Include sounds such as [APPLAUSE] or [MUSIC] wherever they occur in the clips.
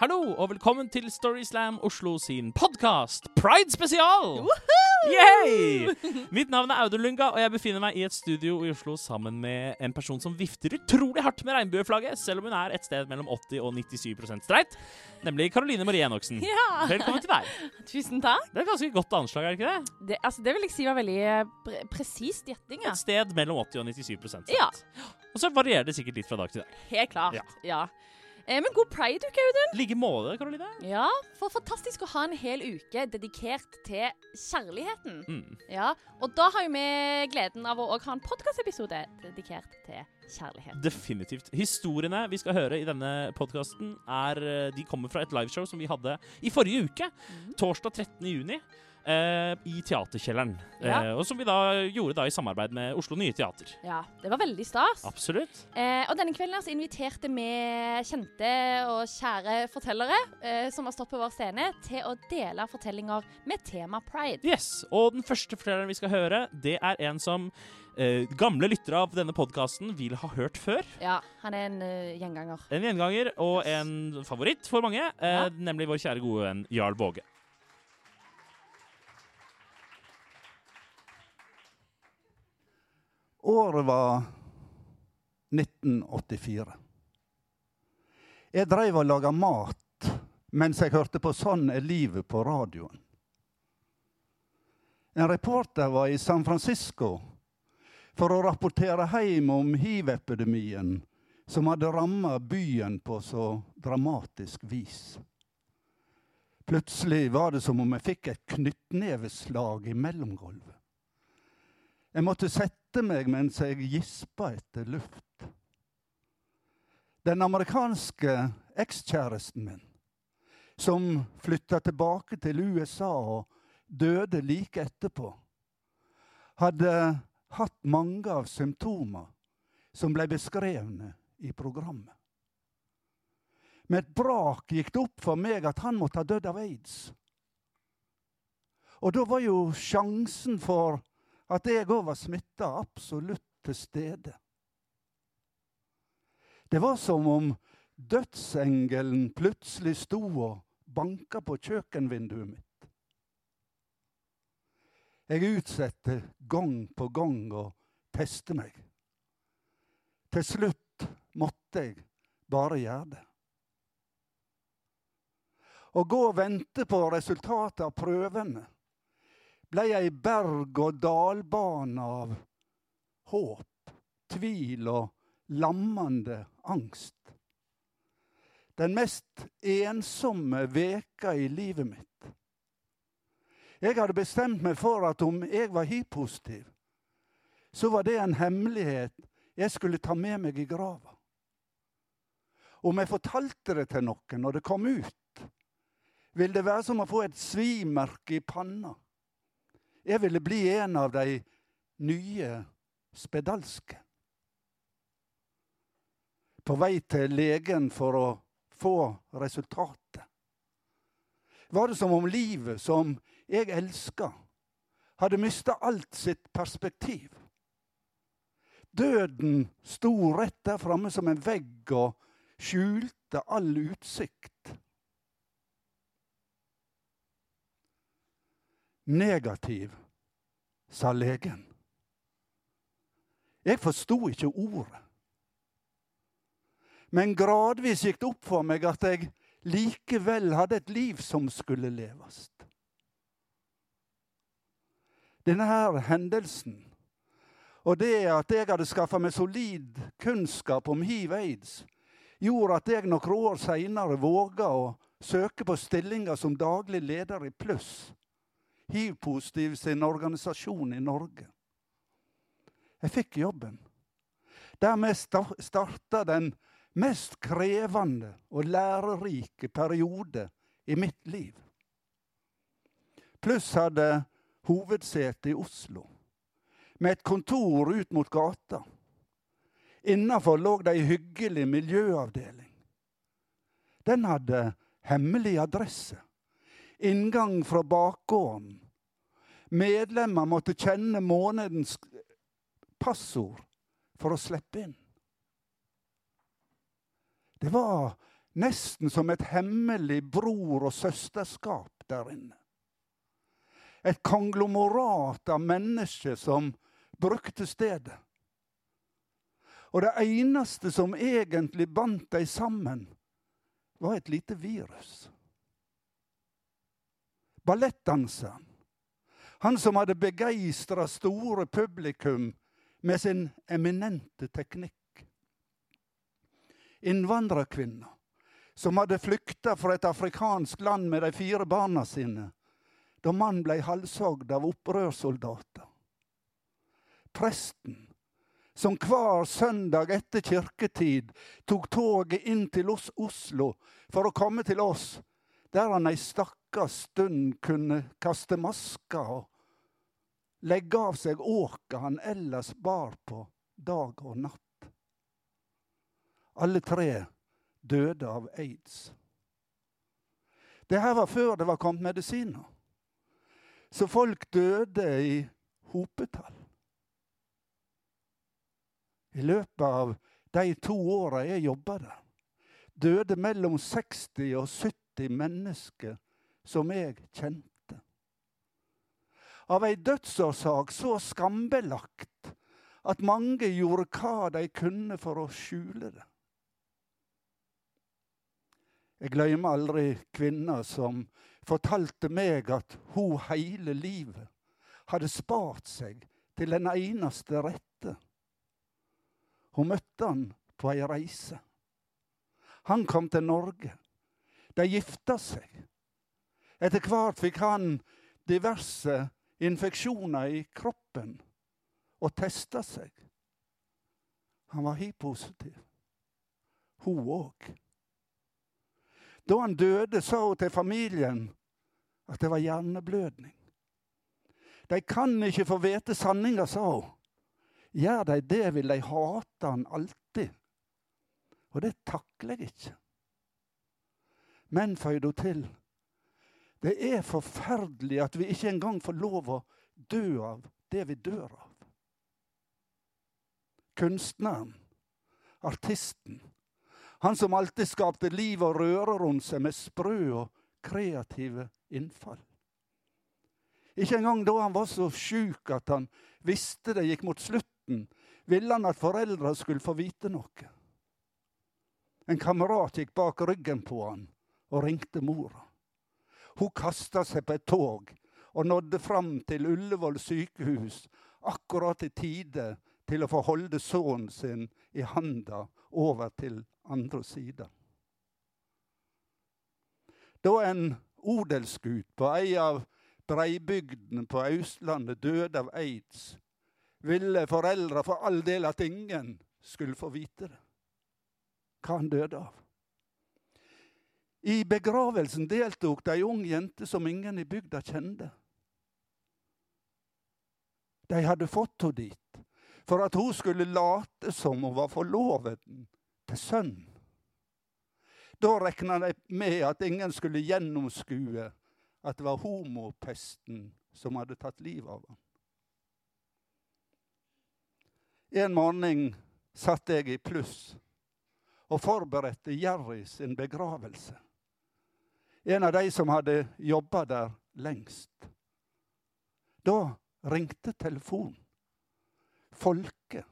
Hallo og velkommen til Storyslam Oslo sin podkast Pride spesial! Yay! Mitt navn er Audun Lunga, og jeg befinner meg i et studio i Oslo sammen med en person som vifter utrolig hardt med regnbueflagget, selv om hun er et sted mellom 80 og 97% streit, nemlig Caroline Marie Enoksen. Ja. Velkommen til deg. Tusen takk. Det er et ganske godt anslag, er det ikke det? Det, altså, det vil jeg si var veldig eh, pre presist gjetting. Ja. Et sted mellom 80 og 97 streit. Ja. Og så varierer det sikkert litt fra dag til dag. Helt klart. Ja. Ja. Eh, men god pride-uke, Audun. Like måte, Karoline. Ja, for fantastisk å ha en hel uke dedikert til kjærligheten. Mm. Ja, Og da har jo vi gleden av å også ha en podkastepisode dedikert til kjærlighet. Definitivt. Historiene vi skal høre i denne podkasten, de kommer fra et liveshow som vi hadde i forrige uke. Mm. Torsdag 13. juni. Eh, I Teaterkjelleren. Ja. Eh, og som vi da gjorde da i samarbeid med Oslo Nye Teater. Ja, Det var veldig stas. Absolutt. Eh, og denne kvelden altså inviterte vi kjente og kjære fortellere eh, som har stått på vår scene, til å dele fortellinger med tema pride. Yes. Og den første fortelleren vi skal høre, det er en som eh, gamle lyttere av denne podkasten vil ha hørt før. Ja, han er en uh, gjenganger. En gjenganger og en favoritt for mange, eh, Ja. nemlig vår kjære gode venn Jarl Våge. Året var 1984. Jeg dreiv og laga mat mens jeg hørte på Sånn er livet på radioen. En reporter var i San Francisco for å rapportere hjem om hiv-epidemien som hadde ramma byen på så dramatisk vis. Plutselig var det som om jeg fikk et knyttneveslag i mellomgulvet. Jeg måtte sette meg mens jeg gispa etter luft. Den amerikanske ekskjæresten min, som flytta tilbake til USA og døde like etterpå, hadde hatt mange av symptomer som ble beskrevne i programmet. Med et brak gikk det opp for meg at han måtte ha dødd av aids. Og da var jo sjansen for at jeg òg var smitta, absolutt til stede. Det var som om dødsengelen plutselig sto og banka på kjøkkenvinduet mitt. Jeg utsatte gang på gang å teste meg. Til slutt måtte jeg bare gjøre det. Å gå og vente på resultatet av prøvene ble ei berg-og-dal-bane av håp, tvil og lammende angst. Den mest ensomme veka i livet mitt. Jeg hadde bestemt meg for at om jeg var hiv-positiv, så var det en hemmelighet jeg skulle ta med meg i grava. Om jeg fortalte det til noen når det kom ut, ville det være som å få et svimerke i panna. Jeg ville bli en av de nye spedalske. På vei til legen for å få resultatet. Var det som om livet som jeg elska, hadde mista alt sitt perspektiv. Døden sto rett der framme som en vegg og skjulte all utsikt. Negativ, sa legen. Jeg forsto ikke ordet. Men gradvis gikk det opp for meg at jeg likevel hadde et liv som skulle leves. Denne her hendelsen og det at jeg hadde skaffa meg solid kunnskap om hiv-aids, gjorde at jeg noen år seinere våga å søke på stillinger som daglig leder i Pluss, hiv-positiv sin organisasjon i Norge. Jeg fikk jobben. Dermed starta den mest krevende og lærerike periode i mitt liv. Pluss hadde hovedsete i Oslo, med et kontor ut mot gata. Innafor lå det ei hyggelig miljøavdeling. Den hadde hemmelig adresse. Inngang fra bakgården. Medlemmer måtte kjenne månedens passord for å slippe inn. Det var Nesten som et hemmelig bror- og søsterskap der inne. Et konglomerat av mennesker som brukte stedet. Og det eneste som egentlig bandt dem sammen, var et lite virus. Ballettdanseren. Han som hadde begeistra store publikum med sin eminente teknikk. Innvandrerkvinna som hadde flykta fra et afrikansk land med de fire barna sine da mannen ble halshogd av opprørssoldater. Presten som hver søndag etter kirketid tok toget inn til Oslo for å komme til oss, der han ei stakkars stund kunne kaste maska og legge av seg åket han ellers bar på dag og natt. Alle tre døde av aids. Det her var før det var kommet medisiner. Så folk døde i hopetall. I løpet av de to åra jeg jobba der, døde mellom 60 og 70 mennesker som jeg kjente av ei dødsårsak så skambelagt at mange gjorde hva de kunne for å skjule det. Jeg glemmer aldri kvinna som fortalte meg at hun hele livet hadde spart seg til den eneste rette. Hun møtte han på ei reise. Han kom til Norge. De gifta seg. Etter hvert fikk han diverse infeksjoner i kroppen og testa seg. Han var hiv-positiv. Hun òg. Da han døde, sa hun til familien at det var hjerneblødning. De kan ikke få vite sanninga, sa hun. Gjør de det, vil de hate han alltid. Og det takler jeg ikke. Men, føyde hun til, det er forferdelig at vi ikke engang får lov å dø av det vi dør av. Kunstneren, artisten, han som alltid skapte liv og røre rundt seg med sprø og kreative innfall. Ikke engang da han var så sjuk at han visste det gikk mot slutten, ville han at foreldra skulle få vite noe. En kamerat gikk bak ryggen på han og ringte mora. Hun kasta seg på et tog og nådde fram til Ullevål sykehus akkurat i tide til å få holde sønnen sin i handa over til andre sida. Da en odelsgut på ei av breibygdene på Østlandet døde av aids, ville foreldra for all del at ingen skulle få vite det. Hva han døde av. I begravelsen deltok det ei ung jente som ingen i bygda kjente. De hadde fått henne dit for at hun skulle late som hun var forlovet til sønnen. Da rekna de med at ingen skulle gjennomskue at det var homopesten som hadde tatt livet av ham. En morgen satt jeg i pluss og forberedte Jerry sin begravelse en av de som hadde jobba der lengst. Da ringte telefonen. Folke,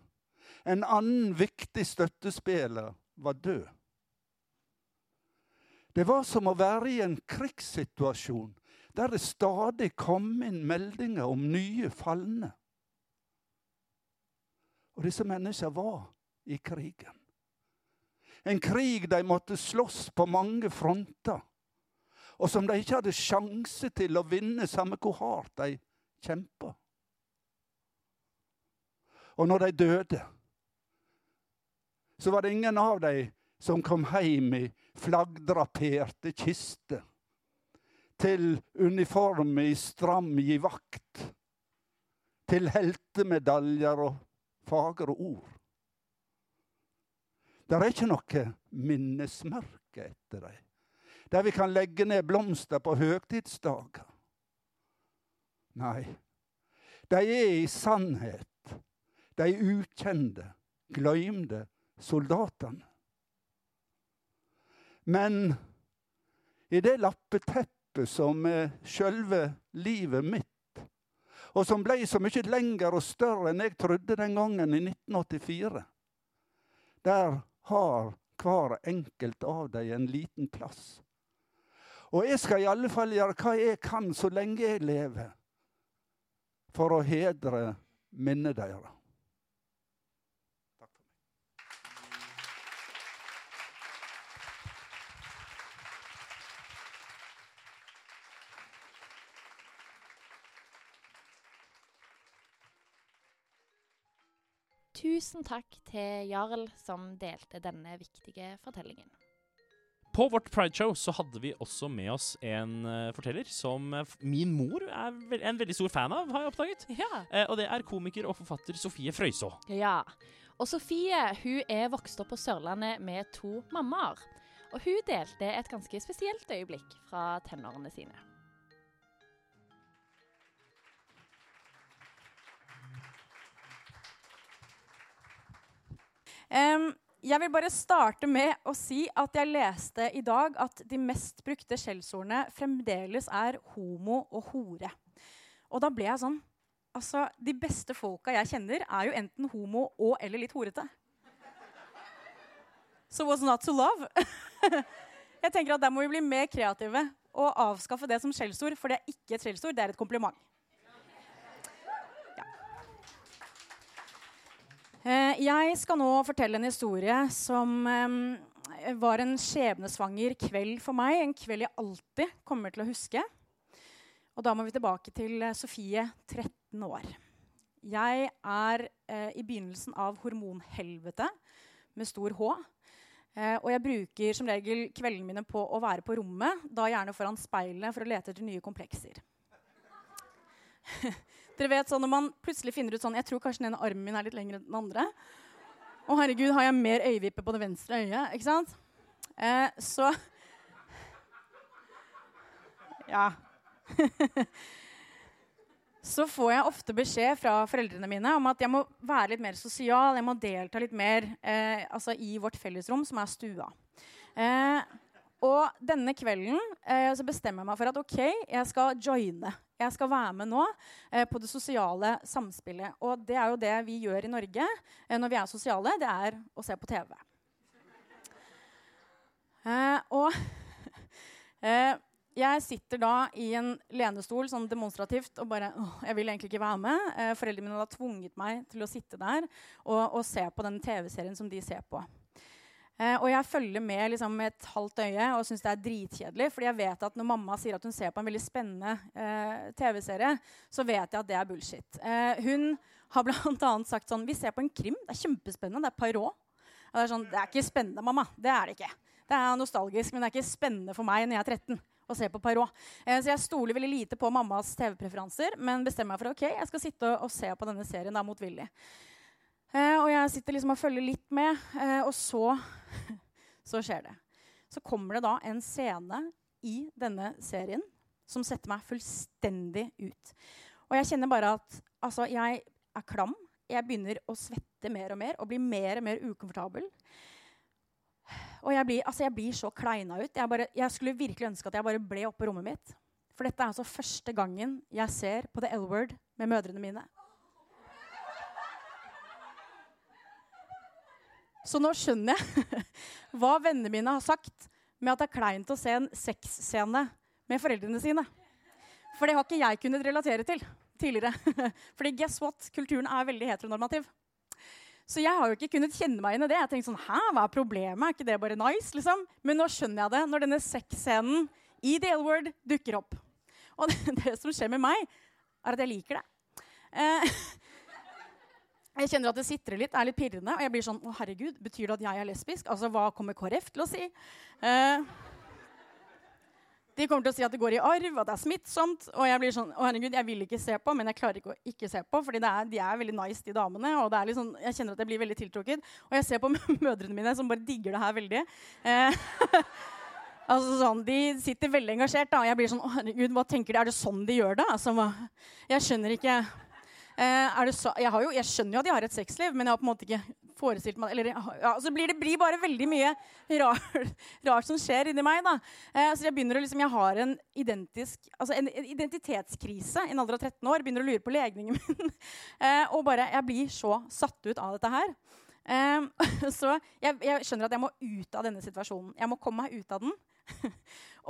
en annen viktig støttespiller, var død. Det var som å være i en krigssituasjon der det stadig kom inn meldinger om nye falne. Og disse menneskene var i krigen. En krig de måtte slåss på mange fronter og som de ikke hadde sjanse til å vinne, samme hvor hardt de kjempa. Og når de døde, så var det ingen av dem som kom hjem i flaggdraperte kister, til uniform i stram givakt, til heltemedaljer og fagre ord. Det er ikke noe minnesmerke etter dem der vi kan legge ned blomster på høgtidsdager. Nei, de er i sannhet de ukjente, gløymde soldatene. Men i det lappeteppet som er sjølve livet mitt, og som ble så mye lengre og større enn jeg trodde den gangen i 1984, der har hver enkelt av dem en liten plass. Og jeg skal i alle fall gjøre hva jeg kan så lenge jeg lever, for å hedre minnet deres. Tusen takk til Jarl som delte denne viktige fortellingen. På vårt Pride-show så hadde vi også med oss en uh, forteller som uh, min mor er ve en veldig stor fan av, har jeg oppdaget. Ja. Uh, og det er komiker og forfatter Sofie Frøysaa. Ja. Og Sofie hun er vokst opp på Sørlandet med to mammaer. Og hun delte et ganske spesielt øyeblikk fra tenårene sine. Em, jeg vil bare starte med å si at jeg leste i dag at de mest brukte skjellsordene fremdeles er homo og hore. Og da ble jeg sånn Altså, De beste folka jeg kjenner, er jo enten homo og eller litt horete. So what's not to love? [LAUGHS] jeg tenker at Der må vi bli mer kreative og avskaffe det som skjellsord, for det er ikke et skjellsord, det er et kompliment. Jeg skal nå fortelle en historie som eh, var en skjebnesvanger kveld for meg. En kveld jeg alltid kommer til å huske. Og da må vi tilbake til eh, Sofie, 13 år. Jeg er eh, i begynnelsen av hormonhelvete med stor H. Eh, og jeg bruker som regel kveldene mine på å være på rommet, da gjerne foran speilet, for å lete etter nye komplekser. [LAUGHS] Dere vet sånn Når man plutselig finner ut sånn Jeg tror kanskje den ene armen min er litt lengre enn den andre. Å, herregud, har jeg mer øyevippe på det venstre øyet? Ikke sant? Eh, så Ja. [LAUGHS] så får jeg ofte beskjed fra foreldrene mine om at jeg må være litt mer sosial. Jeg må delta litt mer eh, altså i vårt fellesrom, som er stua. Eh, og denne kvelden eh, så bestemmer jeg meg for at ok, jeg skal joine. Jeg skal være med nå eh, på det sosiale samspillet. Og det er jo det vi gjør i Norge eh, når vi er sosiale. Det er å se på TV. Eh, og [LAUGHS] eh, jeg sitter da i en lenestol sånn demonstrativt og bare åh, Jeg vil egentlig ikke være med. Eh, foreldrene mine har tvunget meg til å sitte der og, og se på den TV-serien som de ser på. Eh, og jeg følger med liksom, med et halvt øye og syns det er dritkjedelig. fordi jeg vet at når mamma sier at hun ser på en veldig spennende eh, TV-serie, så vet jeg at det er bullshit. Eh, hun har bl.a. sagt sånn Vi ser på en krim. Det er kjempespennende. Det er parå Og det er sånn, det er ikke spennende, mamma. Det er det ikke. Det er nostalgisk, men det er ikke spennende for meg når jeg er 13 å se på Poirot. Eh, så jeg stoler veldig lite på mammas TV-preferanser, men bestemmer meg for ok, jeg skal sitte og, og se på denne serien da motvillig. Eh, og jeg sitter liksom og følger litt med, eh, og så, så skjer det. Så kommer det da en scene i denne serien som setter meg fullstendig ut. Og jeg kjenner bare at altså, jeg er klam. Jeg begynner å svette mer og mer og bli mer og mer ukomfortabel. Og jeg blir, altså, jeg blir så kleina ut. Jeg, bare, jeg skulle virkelig ønske at jeg bare ble oppe på rommet mitt. For dette er altså første gangen jeg ser på The L-Word med mødrene mine. Så nå skjønner jeg [LAUGHS] hva vennene mine har sagt med at det er kleint å se en sexscene med foreldrene sine. For det har ikke jeg kunnet relatere til tidligere. [LAUGHS] Fordi guess what? Kulturen er veldig heteronormativ. Så jeg har jo ikke kunnet kjenne meg inn i det. Jeg tenkte sånn, Hæ, hva er problemet? Er ikke det bare nice? liksom? Men nå skjønner jeg det når denne sexscenen i The L-word dukker opp. Og det, [LAUGHS] det som skjer med meg, er at jeg liker det. Eh, jeg kjenner at det sitrer litt, er litt pirrende, og jeg blir sånn Å, herregud, betyr det at jeg er lesbisk? Altså, hva kommer KrF til å si? Eh, de kommer til å si at det går i arv, at det er smittsomt. Og jeg blir sånn Å, herregud, jeg vil ikke se på, men jeg klarer ikke å ikke se på. fordi de er veldig nice, de damene. Og det er sånn, jeg kjenner at jeg blir veldig tiltrukket. Og jeg ser på [LAUGHS] mødrene mine, som bare digger det her veldig. Eh, [LAUGHS] altså sånn, De sitter veldig engasjert. da, og Jeg blir sånn Å, herregud, hva tenker de? Er det sånn de gjør det? Altså? Jeg skjønner ikke. Eh, så, jeg, jo, jeg skjønner jo at de har et sexliv, men jeg har på en måte ikke forestilt meg Eller ja, så blir det blir bare veldig mye rart, [LAUGHS] rart som skjer inni meg. da. Eh, så jeg begynner å liksom, jeg har en, identisk, altså en, en identitetskrise i en alder av 13 år. Begynner å lure på legningen min. [LAUGHS] eh, og bare, jeg blir så satt ut av dette her. Eh, [LAUGHS] så jeg, jeg skjønner at jeg må ut av denne situasjonen. Jeg må komme meg ut av den.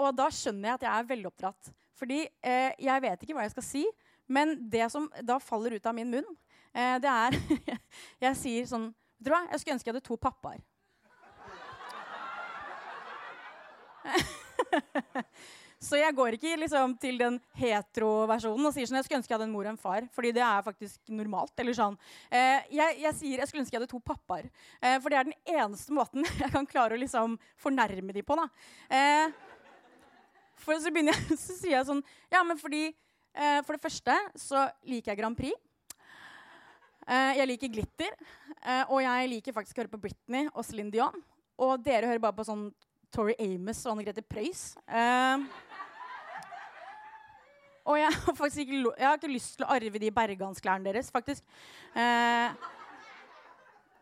og da skjønner jeg at jeg er veloppdratt. Fordi eh, jeg vet ikke hva jeg skal si, men det som da faller ut av min munn, eh, det er [LAUGHS] Jeg sier sånn Vet du hva, jeg skulle ønske jeg hadde to pappaer. [LAUGHS] Så jeg går ikke liksom, til den hetero-versjonen og sier sånn, jeg skulle ønske jeg hadde en mor og en far. fordi det er faktisk normalt. eller sånn. Eh, jeg, jeg, sier jeg skulle ønske jeg hadde to pappaer. Eh, for det er den eneste måten [LAUGHS] jeg kan klare å liksom, fornærme dem på. da. Eh, for så, jeg, så sier jeg sånn Ja, men fordi eh, For det første så liker jeg Grand Prix. Eh, jeg liker glitter. Eh, og jeg liker faktisk å høre på Britney og Céline Dion. Og dere hører bare på sånn Tori Amos og Anne Grete Preus. Uh, og jeg har faktisk ikke, jeg har ikke lyst til å arve de bergansklærne deres, faktisk. Uh,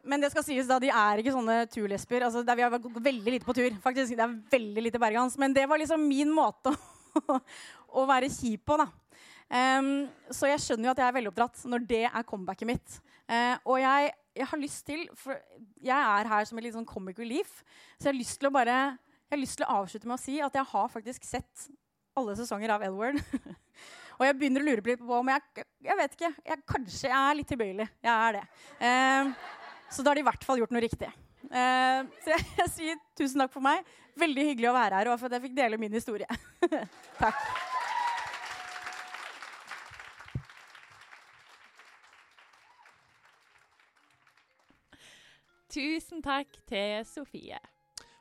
men det skal sies da, de er ikke sånne turlesber. Altså, vi har gått veldig lite på tur. faktisk. Det er veldig lite bergans. Men det var liksom min måte å, å være kjip på. da. Um, så jeg skjønner jo at jeg er veloppdratt når det er comebacket mitt. Uh, og jeg jeg har lyst til For jeg er her som et litt sånn comic relief. Så jeg har lyst til å bare jeg har lyst til å avslutte med å si at jeg har faktisk sett alle sesonger av L-Word. [LAUGHS] og jeg begynner å lure litt på om jeg Jeg vet ikke. Jeg, kanskje jeg er litt tilbøyelig. Jeg er det. Eh, så da har de i hvert fall gjort noe riktig. Uh, så jeg, jeg, sier tusen takk for meg. Veldig hyggelig å være her og for at jeg fikk dele min historie. [LAUGHS] takk. Tusen takk til Sofie.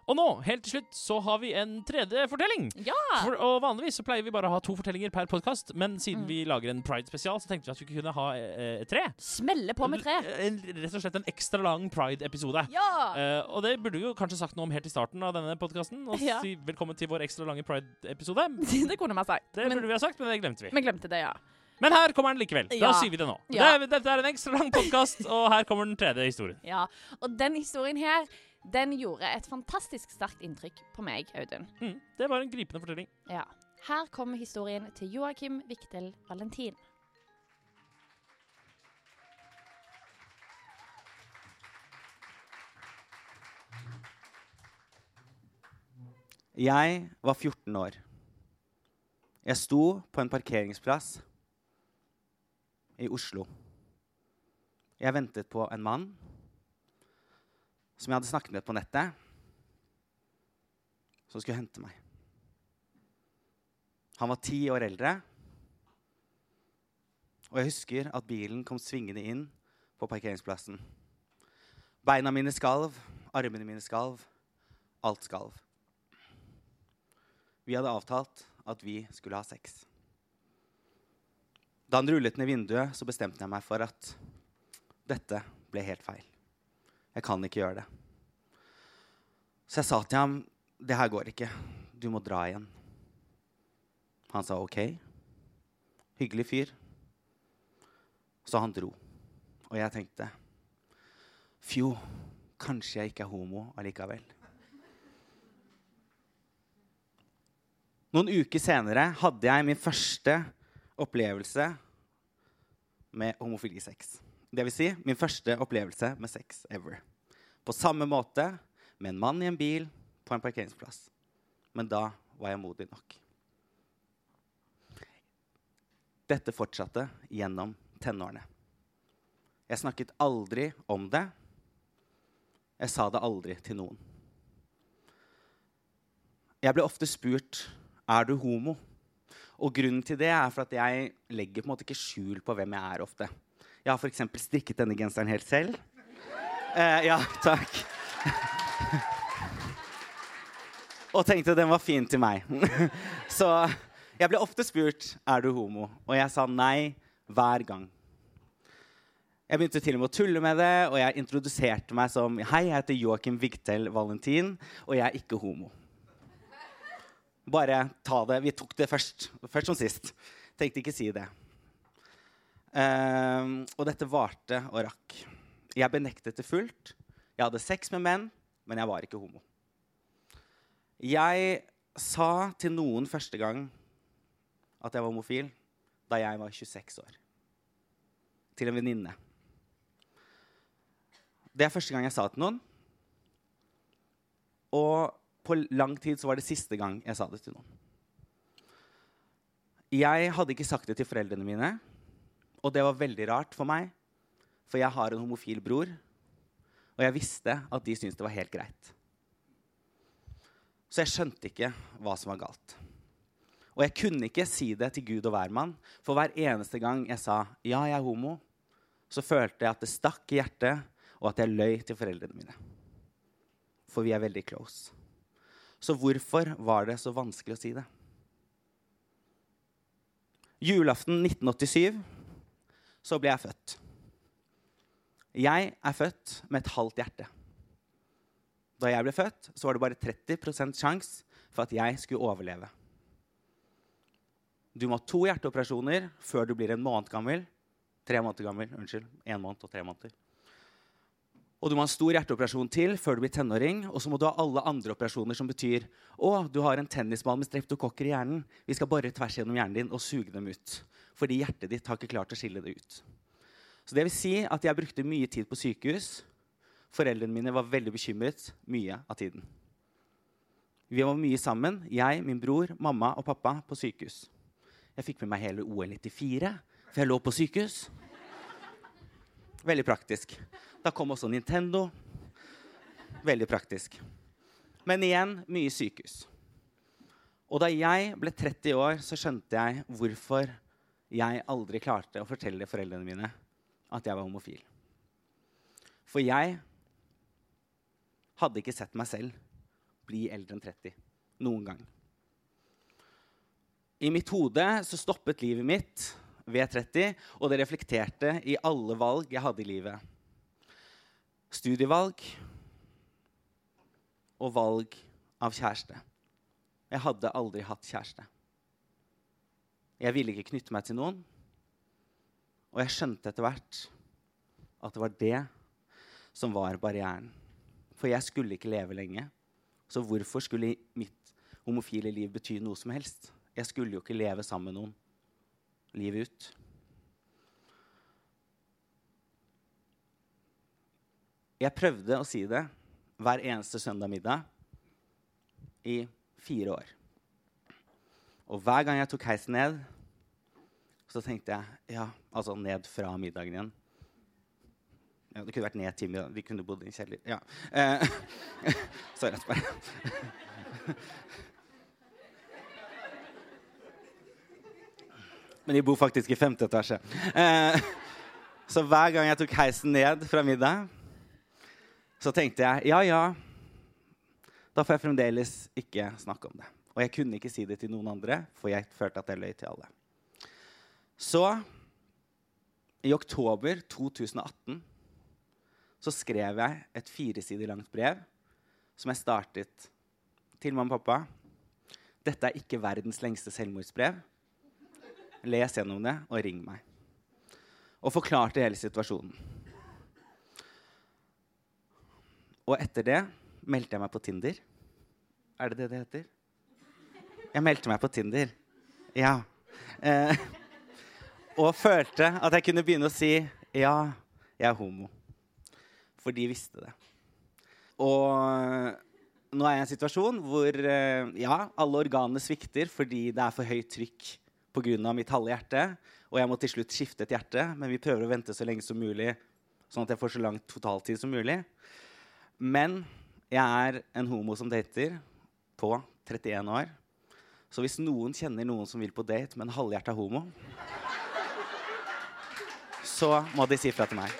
Og nå, helt til slutt, så har vi en tredje fortelling. Ja! For, og Vanligvis så pleier vi bare å ha to fortellinger per podkast, men siden mm. vi lager en Pride-spesial, så tenkte vi at vi kunne ha eh, tre. Smelle på med tre. En, rett og slett en ekstra lang Pride-episode. Ja! Eh, og det burde vi jo kanskje sagt noe om helt i starten av denne podkasten. Og ja. si velkommen til vår ekstra lange Pride-episode. [LAUGHS] det kunne man sagt. Det men, burde vi ha sagt, men det glemte vi. Vi glemte det, ja. Men her kommer den likevel. Da sier vi det nå. Ja. Det, dette er en ekstra lang podkast, og her kommer den tredje historien. Ja, Og den historien her den gjorde et fantastisk sterkt inntrykk på meg, Audun. Mm, det var en gripende fortelling. Ja. Her kommer historien til Joakim Viktel Valentin. Jeg var 14 år. Jeg sto på en parkeringsplass i Oslo. Jeg ventet på en mann som jeg hadde snakket med på nettet, som skulle hente meg. Han var ti år eldre, og jeg husker at bilen kom svingende inn på parkeringsplassen. Beina mine skalv, armene mine skalv, alt skalv. Vi hadde avtalt at vi skulle ha sex. Da han rullet ned vinduet, så bestemte jeg meg for at dette ble helt feil. Jeg kan ikke gjøre det. Så jeg sa til ham, 'Det her går ikke. Du må dra igjen.' Han sa OK. Hyggelig fyr. Så han dro. Og jeg tenkte, 'Fjo, kanskje jeg ikke er homo allikevel.' Noen uker senere hadde jeg min første opplevelse med homofilisex. Det vil si min første opplevelse med sex ever. På samme måte med en mann i en bil på en parkeringsplass. Men da var jeg modig nok. Dette fortsatte gjennom tenårene. Jeg snakket aldri om det. Jeg sa det aldri til noen. Jeg ble ofte spurt er du homo. Og grunnen til det er for at jeg legger på en måte ikke skjul på hvem jeg er ofte. Jeg har f.eks. strikket denne genseren helt selv. Eh, ja, takk. og tenkte den var fin til meg. [LAUGHS] Så jeg ble ofte spurt er du homo, og jeg sa nei hver gang. Jeg begynte til og med å tulle med det, og jeg introduserte meg som Hei, jeg heter Joakim Vigtel Valentin, og jeg er ikke homo. Bare ta det. Vi tok det først. Først som sist. Tenkte ikke si det. Um, og dette varte og rakk. Jeg benektet det fullt Jeg hadde sex med menn, men jeg var ikke homo. Jeg sa til noen første gang at jeg var homofil da jeg var 26 år. Til en venninne. Det er første gang jeg sa det til noen. Og på lang tid så var det siste gang jeg sa det til noen. Jeg hadde ikke sagt det til foreldrene mine, og det var veldig rart for meg, for jeg har en homofil bror, og jeg visste at de syntes det var helt greit. Så jeg skjønte ikke hva som var galt. Og jeg kunne ikke si det til Gud og hvermann, for hver eneste gang jeg sa 'ja, jeg er homo', så følte jeg at det stakk i hjertet, og at jeg løy til foreldrene mine. For vi er veldig close. Så hvorfor var det så vanskelig å si det? Julaften 1987 så ble jeg født. Jeg er født med et halvt hjerte. Da jeg ble født, så var det bare 30% sjanse for at jeg skulle overleve. Du må ha to hjerteoperasjoner før du blir en måned gammel. Tre måneder gammel. Unnskyld. En måned og tre måneder. Og du må ha en stor hjerteoperasjon til før du blir tenåring. Og så må du ha alle andre operasjoner som betyr å, du har en tennisball med streptokokker i hjernen. Vi skal bare tvers gjennom hjernen din og suge dem ut. Fordi hjertet ditt har ikke klart å skille det ut. Så det vil si at jeg brukte mye tid på sykehus. Foreldrene mine var veldig bekymret mye av tiden. Vi var mye sammen, jeg, min bror, mamma og pappa, på sykehus. Jeg fikk med meg hele OL 94, for jeg lå på sykehus. Veldig praktisk. Da kom også Nintendo. Veldig praktisk. Men igjen mye sykehus. Og da jeg ble 30 år, så skjønte jeg hvorfor jeg aldri klarte å fortelle foreldrene mine at jeg var homofil. For jeg hadde ikke sett meg selv bli eldre enn 30 noen gang. I mitt hode så stoppet livet mitt ved 30, og det reflekterte i alle valg jeg hadde i livet. Studievalg og valg av kjæreste. Jeg hadde aldri hatt kjæreste. Jeg ville ikke knytte meg til noen. Og jeg skjønte etter hvert at det var det som var barrieren. For jeg skulle ikke leve lenge. Så hvorfor skulle mitt homofile liv bety noe som helst? Jeg skulle jo ikke leve sammen med noen livet ut. Jeg prøvde å si det hver eneste søndag middag i fire år. Og hver gang jeg tok heisen ned, så tenkte jeg Ja, altså ned fra middagen igjen. Ja, det kunne vært ned til middag. Vi kunne bodd i en kjeller. Ja. Eh, [LAUGHS] sorry, bare. Men de bor faktisk i femte etasje. Eh, så hver gang jeg tok heisen ned fra middag, så tenkte jeg ja, ja, da får jeg fremdeles ikke snakke om det. Og jeg kunne ikke si det til noen andre, for jeg følte at jeg løy til alle. Så i oktober 2018 så skrev jeg et firesider langt brev som jeg startet til mamma og pappa. Dette er ikke verdens lengste selvmordsbrev. Les gjennom det og ring meg. Og forklarte hele situasjonen. Og etter det meldte jeg meg på Tinder. Er det det det heter? Jeg meldte meg på Tinder. Ja. Eh, og følte at jeg kunne begynne å si ja, jeg er homo. For de visste det. Og nå er jeg i en situasjon hvor eh, ja, alle organene svikter fordi det er for høyt trykk pga. mitt halve hjerte. Og jeg må til slutt skifte et hjerte, men vi prøver å vente så lenge som mulig. Sånn at jeg får så lang totaltid som mulig. Men jeg er en homo som dater på 31 år. Så hvis noen kjenner noen som vil på date med en halvhjerta homo, så må de si fra til meg.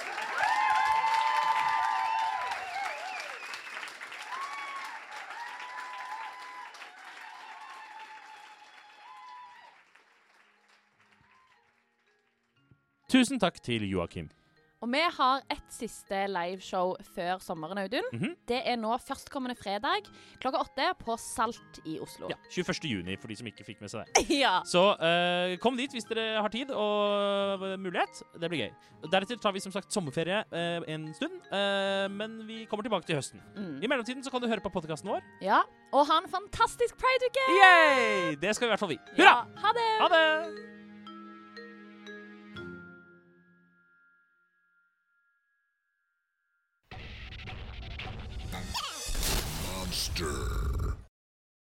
Tusen takk til Joakim. Og vi har et siste liveshow før sommeren, Audun. Mhm. Det er nå førstkommende fredag klokka åtte på Salt i Oslo. Ja, 21. juni, for de som ikke fikk med seg det. [LAUGHS] ja. Så uh, kom dit hvis dere har tid og mulighet. Det blir gøy. Deretter tar vi som sagt sommerferie uh, en stund, uh, men vi kommer tilbake til høsten. Mm. I mellomtiden så kan du høre på podkasten vår. ja. Og ha en fantastisk prideuke! Det skal i hvert fall vi. Hurra! Ja. Ha det! Ha det!